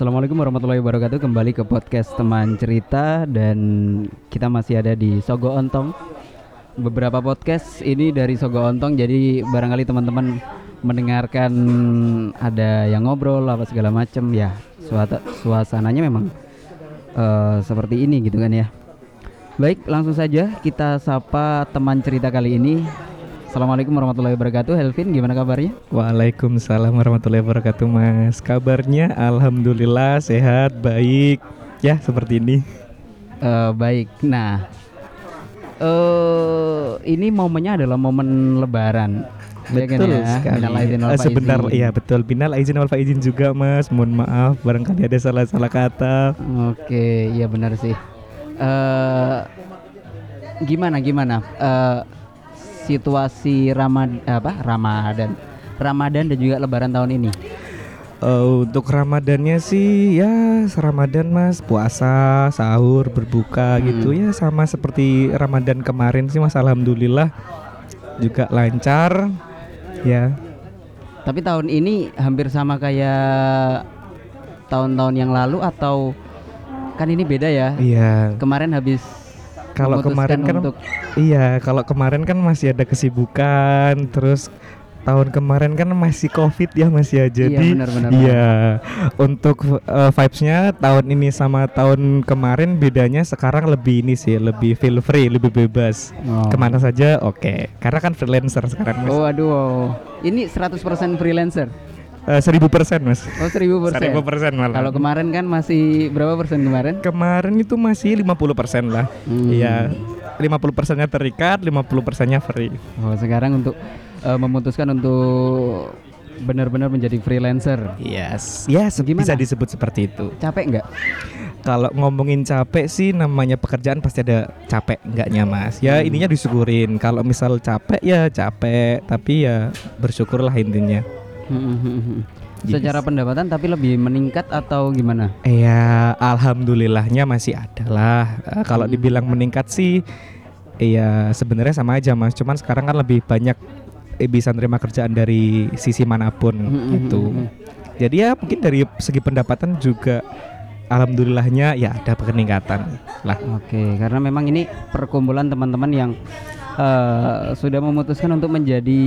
Assalamualaikum warahmatullahi wabarakatuh. Kembali ke podcast teman cerita Dan kita masih ada di Sogo Ontong. Beberapa podcast ini dari Sogo Ontong Jadi barangkali teman-teman mendengarkan ada yang ngobrol apa segala macam ya suasananya memang uh, seperti ini gitu kan ya. Baik langsung saja kita sapa teman cerita kali ini Assalamualaikum warahmatullahi wabarakatuh Helvin gimana kabarnya? Waalaikumsalam warahmatullahi wabarakatuh Mas Kabarnya Alhamdulillah sehat baik Ya seperti ini uh, Baik Nah uh, Ini momennya adalah momen lebaran Ya kan betul ya, sekali. uh, sebentar, iya betul. Binal izin wal izin juga mas. Mohon maaf, barangkali ada salah-salah kata. Oke, iya benar sih. Uh, gimana gimana? Uh, situasi Ramad apa Ramadan Ramadan dan juga Lebaran tahun ini? Uh, untuk Ramadannya sih ya Ramadan mas puasa sahur berbuka hmm. gitu ya sama seperti Ramadan kemarin sih mas Alhamdulillah juga lancar ya. Tapi tahun ini hampir sama kayak tahun-tahun yang lalu atau kan ini beda ya? Iya. Kemarin habis kalau kemarin kan untuk... iya kalau kemarin kan masih ada kesibukan terus tahun kemarin kan masih covid ya masih ya iya, jadi iya, benar, benar, iya untuk uh, vibesnya tahun ini sama tahun kemarin bedanya sekarang lebih ini sih lebih feel free lebih bebas oh. ke mana saja oke okay. karena kan freelancer sekarang mas. oh aduh ini 100% freelancer Eh, seribu persen mas. Oh seribu persen. Seribu persen malah. Kalau kemarin kan masih berapa persen kemarin? Kemarin itu masih lima puluh persen lah. Hmm. Iya. Hmm. 50 persennya terikat, 50 persennya free. Oh sekarang untuk uh, memutuskan untuk benar-benar menjadi freelancer. Yes. Yes. Gimana? Bisa disebut seperti itu. Capek nggak? Kalau ngomongin capek sih namanya pekerjaan pasti ada capek enggaknya mas ya hmm. ininya disyukurin kalau misal capek ya capek tapi ya bersyukurlah intinya Gitu Secara pendapatan tapi lebih meningkat atau gimana? Iya, alhamdulillahnya masih ada lah. Uh, kalau hmm. dibilang meningkat sih, iya sebenarnya sama aja mas. Cuman sekarang kan lebih banyak eh, bisa nerima kerjaan dari sisi mana pun hmm, itu. Jadi ya mungkin dari segi pendapatan juga alhamdulillahnya ya ada peningkatan lah. Oke, karena memang ini perkumpulan teman-teman yang uh, sudah memutuskan untuk menjadi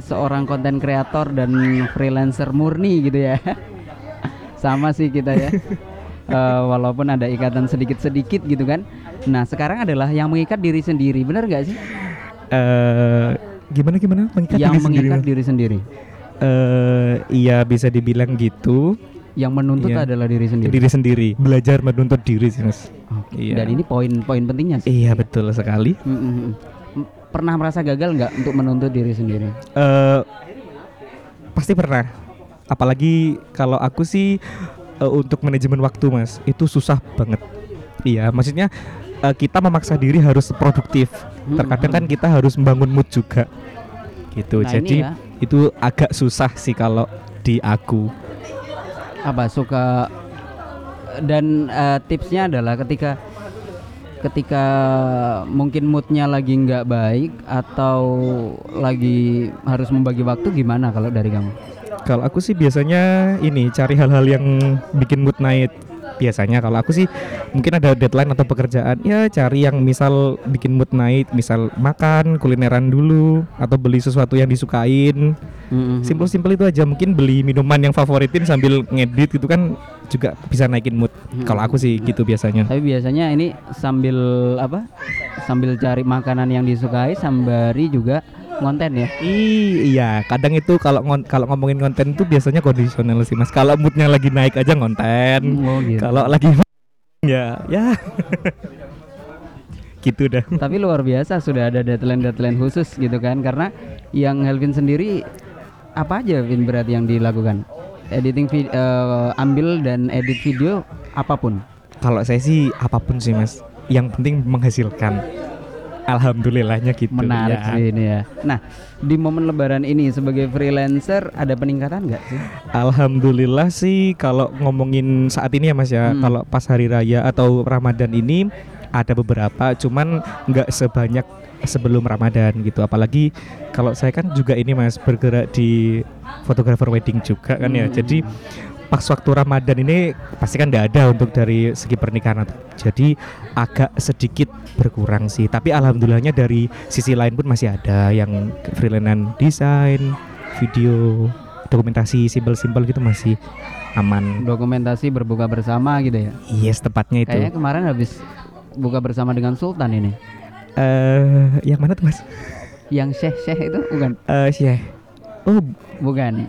seorang konten kreator dan freelancer murni gitu ya sama sih kita ya uh, walaupun ada ikatan sedikit-sedikit gitu kan nah sekarang adalah yang mengikat diri sendiri benar nggak sih uh, gimana gimana mengikat yang diri mengikat sendiri? diri sendiri uh, iya bisa dibilang gitu yang menuntut iya. adalah diri sendiri. Diri sendiri, belajar menuntut diri sih mas. Okay. Iya. Dan ini poin-poin pentingnya sih. Iya betul sekali. Mm -hmm pernah merasa gagal nggak untuk menuntut diri sendiri? Uh, pasti pernah. Apalagi kalau aku sih uh, untuk manajemen waktu mas itu susah banget. Iya, maksudnya uh, kita memaksa diri harus produktif. Hmm, Terkadang kan kita harus membangun mood juga. Gitu. Nah, Jadi ya. itu agak susah sih kalau di aku. Apa suka dan uh, tipsnya adalah ketika ketika mungkin moodnya lagi nggak baik atau lagi harus membagi waktu gimana kalau dari kamu? Kalau aku sih biasanya ini cari hal-hal yang bikin mood naik biasanya kalau aku sih mungkin ada deadline atau pekerjaan ya cari yang misal bikin mood naik misal makan kulineran dulu atau beli sesuatu yang disukain mm-hmm. simpel-simpel itu aja mungkin beli minuman yang favoritin sambil ngedit gitu kan juga bisa naikin mood mm-hmm. kalau aku sih gitu biasanya tapi biasanya ini sambil apa sambil cari makanan yang disukai sambari juga konten ya? Iya. Kadang itu kalau kalau ngomongin konten tuh biasanya kondisional sih mas. Kalau moodnya lagi naik aja konten oh, gitu. kalau lagi ya ya. Gitu dah. Tapi luar biasa sudah ada deadline deadline khusus gitu kan. Karena yang Helvin sendiri apa aja Vin berarti yang dilakukan? Editing video uh, ambil dan edit video apa pun? Kalau saya sih apa pun sih mas. Yang penting menghasilkan Alhamdulillahnya gitu Menarik ya. sih ini ya Nah di momen lebaran ini sebagai freelancer ada peningkatan nggak sih? Alhamdulillah sih kalau ngomongin saat ini ya mas ya hmm. Kalau pas hari raya atau Ramadan ini ada beberapa cuman nggak sebanyak sebelum Ramadan gitu apalagi kalau saya kan juga ini mas bergerak di fotografer wedding juga kan ya hmm. jadi pas waktu Ramadan ini pasti kan tidak ada untuk dari segi pernikahan. Jadi agak sedikit berkurang sih. Tapi alhamdulillahnya dari sisi lain pun masih ada yang freelance desain video dokumentasi simpel-simpel gitu masih aman. Dokumentasi berbuka bersama gitu ya. yes tepatnya itu. Kayaknya kemarin habis buka bersama dengan Sultan ini. eh yang mana tuh mas? Yang Syekh Syekh itu bukan? Eh sih oh bukan.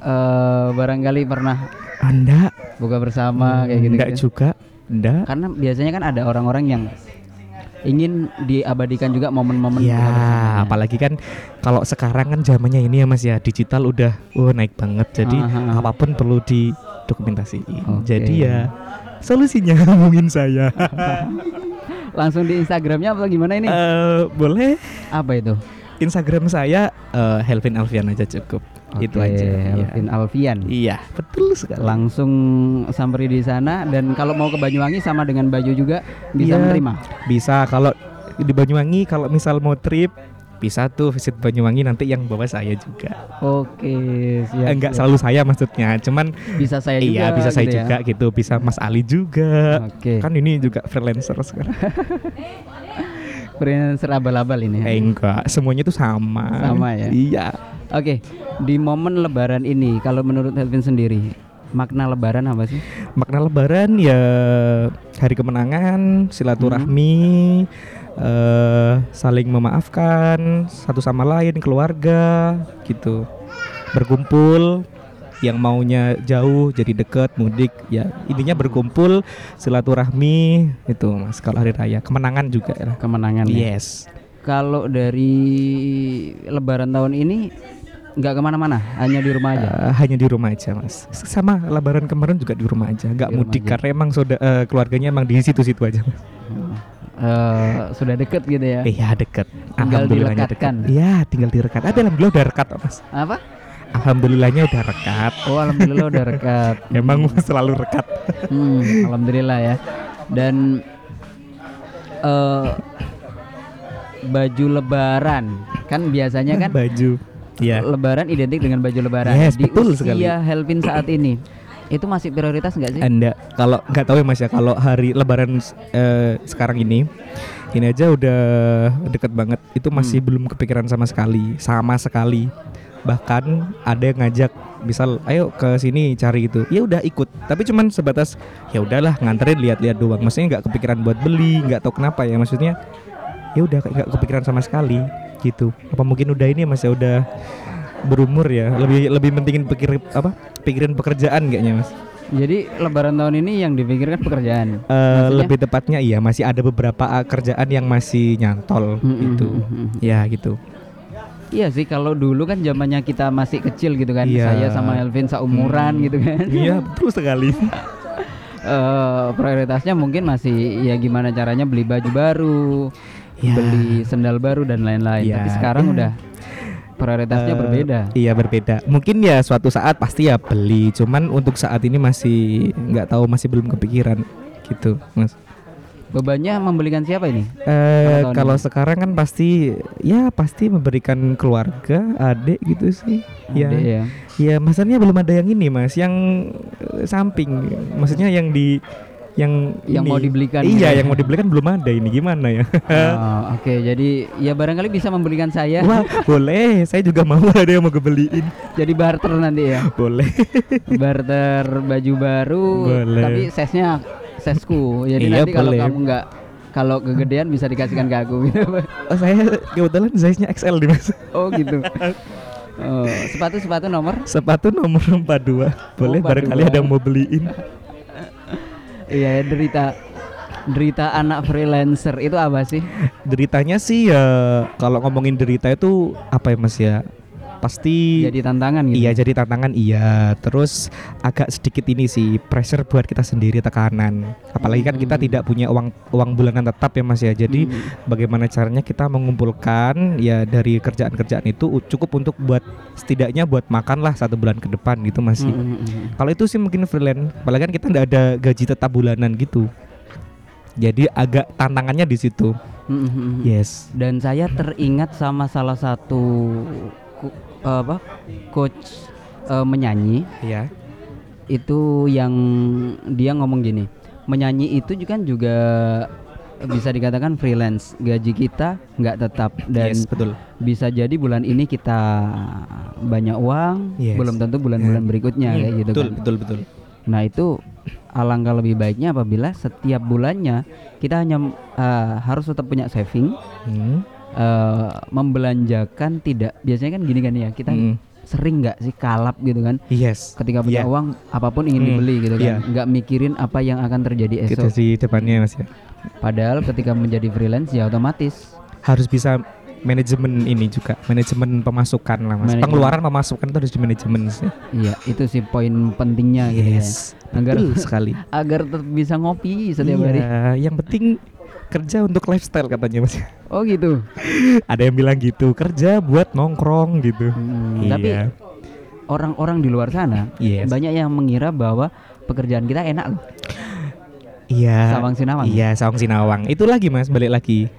Eh barangkali pernah anda buka bersama kayak gitu. enggak juga enggak Karena biasanya kan ada orang-orang yang ingin diabadikan juga momen-momen Ya, apalagi kan kalau sekarang kan zamannya ini ya Mas ya digital udah oh naik banget. Jadi Aha. apa pun perlu didokumentasiin. Oke. Jadi ya solusinya hubungin saya. Langsung di Instagramnya apa gimana ini? Eh, boleh apa itu? Instagram saya eh, Helvin Alfian aja cukup. Itu Oke, aja. Iya. Alvin Alfian. Iya, betul sekali. Langsung sampai di sana dan kalau mau ke Banyuwangi sama dengan Bayu juga bisa Iya. menerima. Bisa kalau di Banyuwangi kalau misal mau trip bisa tuh visit Banyuwangi nanti yang bawa saya juga. Oke, siap. Enggak siap. selalu saya maksudnya, cuman bisa saya juga. iya bisa saya gitu ya. juga gitu, bisa Mas Ali juga. Oke. Kan ini juga freelancer sekarang. Freelancer abal-abal ini. Eh enggak, semuanya tuh sama. Sama ya? Iya. Oke, di momen Lebaran ini, kalau menurut Helvin sendiri, makna Lebaran apa sih? Makna lebaran ya hari kemenangan, silaturahmi, eh saling memaafkan satu sama lain, keluarga gitu. Berkumpul yang maunya jauh jadi deket mudik ya intinya berkumpul silaturahmi itu mas kalau hari raya kemenangan juga ya Kemenangan. ya? yes Kalau dari Lebaran tahun ini nggak ke mana-mana, hanya di rumah aja. Eh, hanya di rumah aja mas sama lebaran kemarin juga di rumah aja nggak mudik aja. karena emang soda eh, keluarganya emang di situ-situ aja Mas. Eh, sudah deket gitu ya? iya deket Tinggal dilekatkan. deket. iya tinggal direkat ada alhamdulillah udah rekat mas Apa? alhamdulillahnya udah rekat Oh, alhamdulillah udah rekat. emang selalu rekat Hmm, alhamdulillah ya. Dan eh baju lebaran kan biasanya kan baju iya. Lebaran identik dengan baju lebaran. Yes, Di betul usia sekali. Helvin saat ini itu masih prioritas nggak sih? Anda kalau nggak tahu ya Mas ya kalau hari Lebaran eh, sekarang ini ini aja udah deket banget. Itu masih belum kepikiran sama sekali sama sekali. Bahkan ada yang ngajak misal ayo ke sini cari gitu. Ya udah ikut. Tapi cuman sebatas ya udahlah nganterin lihat-lihat doang. Maksudnya nggak kepikiran buat beli nggak tahu kenapa ya. Maksudnya ya udah nggak kepikiran sama sekali gitu apa mungkin udah ini mas ya udah berumur ya lebih lebih pentingin pikir apa pikirin pekerjaan kayaknya mas Jadi lebaran tahun ini yang dipikirkan pekerjaan. Maksudnya? lebih tepatnya iya masih ada beberapa uh, kerjaan yang masih nyantol Mm, mm, gitu mm, mm, mm. ya gitu Iya sih kalau dulu kan zamannya kita masih kecil gitu kan. Iya. Saya sama Helvin seumuran Hmm. gitu kan. iya betul sekali Eh, prioritasnya mungkin masih ya gimana caranya beli baju baru, Ya. beli sendal baru dan lain-lain. Ya, Tapi sekarang ya. udah prioritasnya Eh, berbeda. iya berbeda mungkin ya suatu saat pasti ya beli cuman untuk saat ini masih nggak tahu masih belum kepikiran gitu mas Bebannya membelikan siapa ini? Eh kalau ini? sekarang kan pasti ya pasti memberikan keluarga adik gitu sih ya Adek ya. ya masanya belum ada yang ini mas yang samping maksudnya yang di yang Yang ini. mau dibelikan gitu iya ya? yang mau dibelikan belum ada. Ini gimana ya? Oh, Oke, jadi ya barangkali bisa membelikan saya. wah boleh. Saya juga mau ada yang mau kebeliin. Jadi barter nanti ya. boleh. Barter baju baru Boleh. tapi size-nya sizeku jadi Iya, nanti kalau kamu nggak kalau kegedean bisa dikasihkan ke aku. Gitu oh, saya kebetulan size nya XL nih mas. Oh gitu. Oh, sepatu sepatu nomor? Sepatu nomor 42 boleh 42. barangkali ada yang mau beliin iya derita derita anak freelancer. Itu apa sih? Deritanya sih ya kalau ngomongin derita itu apa ya mas ya pasti jadi tantangan gitu Iya jadi tantangan iya Terus agak sedikit ini sih Pressure buat kita sendiri tekanan Apalagi kan kita Hmm. tidak punya uang uang bulanan tetap ya mas ya Jadi Hmm. bagaimana caranya kita mengumpulkan Ya dari kerjaan-kerjaan itu Cukup untuk buat Setidaknya buat makan lah satu bulan ke depan gitu masih Hmm, hmm, hmm. Kalau itu sih mungkin freelance Apalagi kan kita tidak ada gaji tetap bulanan gitu Jadi agak tantangannya di situ hmm, hmm. Yes dan saya teringat sama salah satu ku- apa coach eh, menyanyi Ya itu yang dia ngomong gini menyanyi itu juga kan juga bisa dikatakan freelance gaji kita nggak tetap dan yes, betul. bisa jadi bulan ini kita banyak uang Yes. belum tentu bulan-bulan Hmm. berikutnya kayak gitu betul, kan betul, betul. nah itu alangkah lebih baiknya apabila setiap bulannya kita hanya eh, harus tetap punya saving Hmm. Eh, membelanjakan tidak biasanya kan gini kan ya kita Hmm. sering nggak sih kalap gitu kan Yes. ketika punya Iya. uang apa pun ingin Hmm, dibeli gitu kan iya. nggak mikirin apa yang akan terjadi Kita esok di depannya Mas ya. padahal ketika menjadi freelance ya otomatis Harus bisa manajemen ini juga, manajemen pemasukan lah Mas. Manajemen. Pengeluaran pemasukan itu harus di manajemen sih. iya itu sih poin pentingnya gitu ya Yes. agar sekali. agar tetap bisa ngopi setiap hari Iya, yang penting kerja untuk lifestyle katanya Mas. oh gitu Ada yang bilang gitu, kerja buat nongkrong gitu. Hmm, Iya. tapi orang-orang di luar sana Yes. banyak yang mengira bahwa pekerjaan kita enak loh Iya. Sawang Sinawang. Iya, Sawang Sinawang. Itu lagi Mas, balik lagi.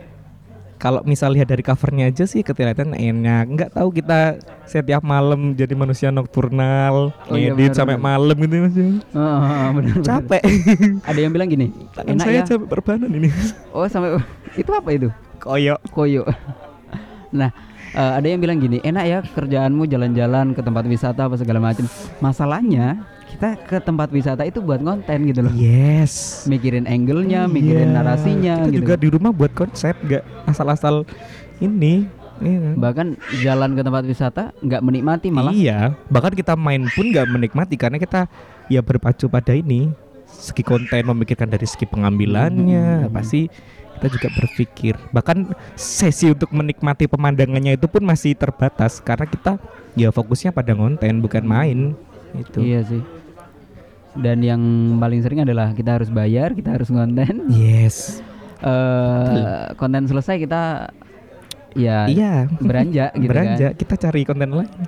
Kalau misal lihat dari covernya aja sih kelihatan enak. Nggak tahu kita setiap malam jadi manusia nokturnal, Oh iya, ngedit benar, sampai malam gitu Mas. Oh, bener, bener. Capek. ada yang bilang gini Tangan enak saya ya capek perbanan ini. oh sampai itu apa itu Koyo. koyo nah eh, ada yang bilang gini enak ya kerjaanmu jalan-jalan ke tempat wisata apa segala macam masalahnya kita ke tempat wisata itu buat konten gitu loh Yes. mikirin angle-nya mikirin Iya. narasinya Kita gitu juga di rumah buat konsep, nggak asal-asal ini. Iya. bahkan jalan ke tempat wisata nggak menikmati malah Iya, bahkan kita main pun nggak menikmati karena kita ya berpacu pada ini segi konten memikirkan dari segi pengambilannya Hmm. pasti kita juga berpikir bahkan sesi untuk menikmati pemandangannya itu pun masih terbatas karena kita ya fokusnya pada konten bukan main itu. iya sih dan yang paling sering adalah kita harus bayar kita harus konten Yes. eh konten selesai kita ya Iya. beranjak gitu Beranjak kita cari konten lain. kan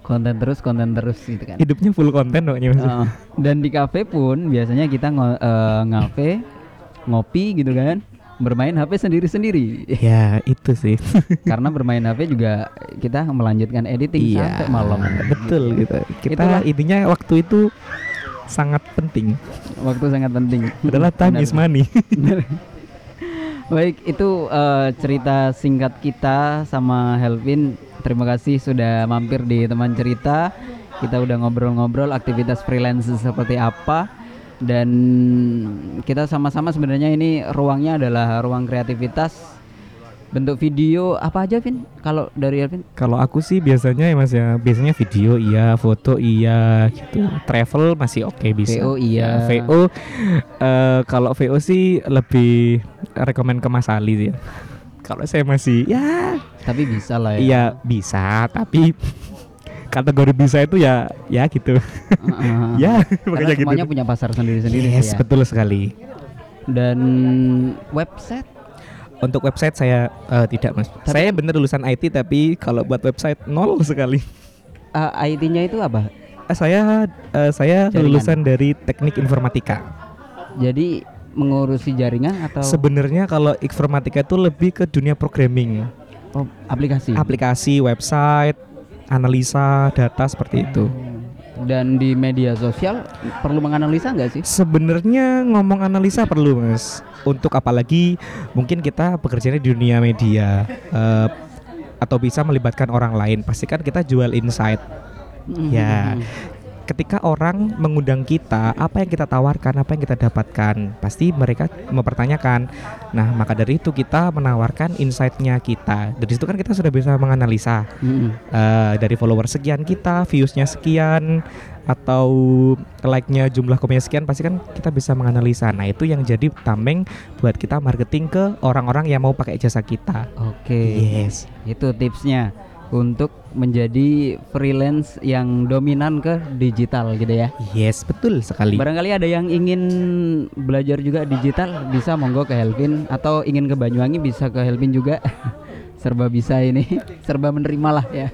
konten terus konten terus gitu kan Hidupnya full konten pokoknya Mas. Heeh. dan di kafe pun biasanya kita ngo- eh, ngafe ngopi gitu kan bermain HP sendiri-sendiri Ya itu sih. karena bermain HP juga kita melanjutkan editing sampai malam Iya, Betul gitu. Kita Itulah. intinya waktu itu sangat penting. waktu sangat penting Adalah time Benar. is money. Baik, itu eh, cerita singkat kita sama Helvin. Terima kasih sudah mampir di teman cerita. Kita udah ngobrol-ngobrol aktivitas freelance seperti apa dan kita sama-sama sebenarnya ini ruangnya adalah ruang kreativitas. Bentuk video apa aja, Vin? Kalau dari Helvin? Kalau aku sih biasanya ya Mas ya, biasanya video iya, foto iya gitu. Travel masih oke bisa. VO iya. Ya, VO eh, kalau VO sih lebih rekomend ke Mas Ali sih ya. Kalau saya masih ya Tapi bisa lah ya. iya bisa, tapi kategori bisa itu ya ya gitu. Heeh. ya, makanya gitu. semuanya punya pasar sendiri-sendiri Yes, ya. betul sekali. Dan website Untuk website saya eh, tidak Mas. Saya bener lulusan IT tapi kalau buat website nol sekali. eh, IT-nya itu apa? Eh, saya eh, saya Jaringan. lulusan dari Teknik Informatika. Jadi mengurusi jaringan atau Sebenarnya kalau informatika itu lebih ke dunia programming, oh, aplikasi? aplikasi, website, analisa data seperti itu. Dan di media sosial perlu menganalisa nggak sih? Sebenarnya ngomong analisa perlu mas, untuk apalagi mungkin kita bekerjanya di dunia media eh, atau bisa melibatkan orang lain. Pastikan kita jual insight. Ya. Hmm. Ketika orang mengundang kita, apa yang kita tawarkan, apa yang kita dapatkan, pasti mereka mempertanyakan. Nah, maka dari itu kita menawarkan insight-nya kita. Dari situ kan kita sudah bisa menganalisa Mm-mm. eh, dari follower sekian kita, views-nya sekian, atau like-nya jumlah komennya sekian, pasti kan kita bisa menganalisa. Nah, itu yang jadi tameng buat kita marketing ke orang-orang yang mau pakai jasa kita. Oke. Yes. Itu tipsnya untuk menjadi freelance yang dominan ke digital gitu ya. Yes, betul sekali. Barangkali ada yang ingin belajar juga digital bisa monggo ke Helvin atau ingin ke Banyuwangi bisa ke Helvin juga. Serba bisa ini, serba menerima lah ya.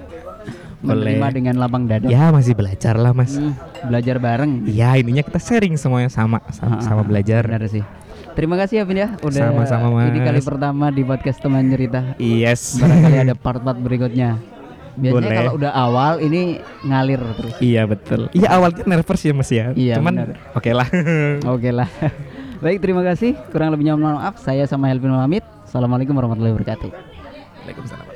Menerima Boleh. dengan lapang dada. Ya, masih belajar lah, Mas. Hmm, belajar bareng. Ya, ininya kita sharing semuanya sama sama, sama Ah, belajar. Benar sih. Terima kasih ya Vin ya udah Sama-sama, ini Mas. kali pertama di podcast teman cerita. Yes. Barangkali ada part-part berikutnya. Biasanya Boleh. kalau udah awal ini ngalir terus. Iya betul. Iya awalnya nervous ya mas ya. Iya, Cuman oke lah. Oke lah. Baik, terima kasih. Kurang lebihnya mohon maaf. Saya sama Helvin pamit. Assalamualaikum warahmatullahi wabarakatuh. Waalaikumsalam.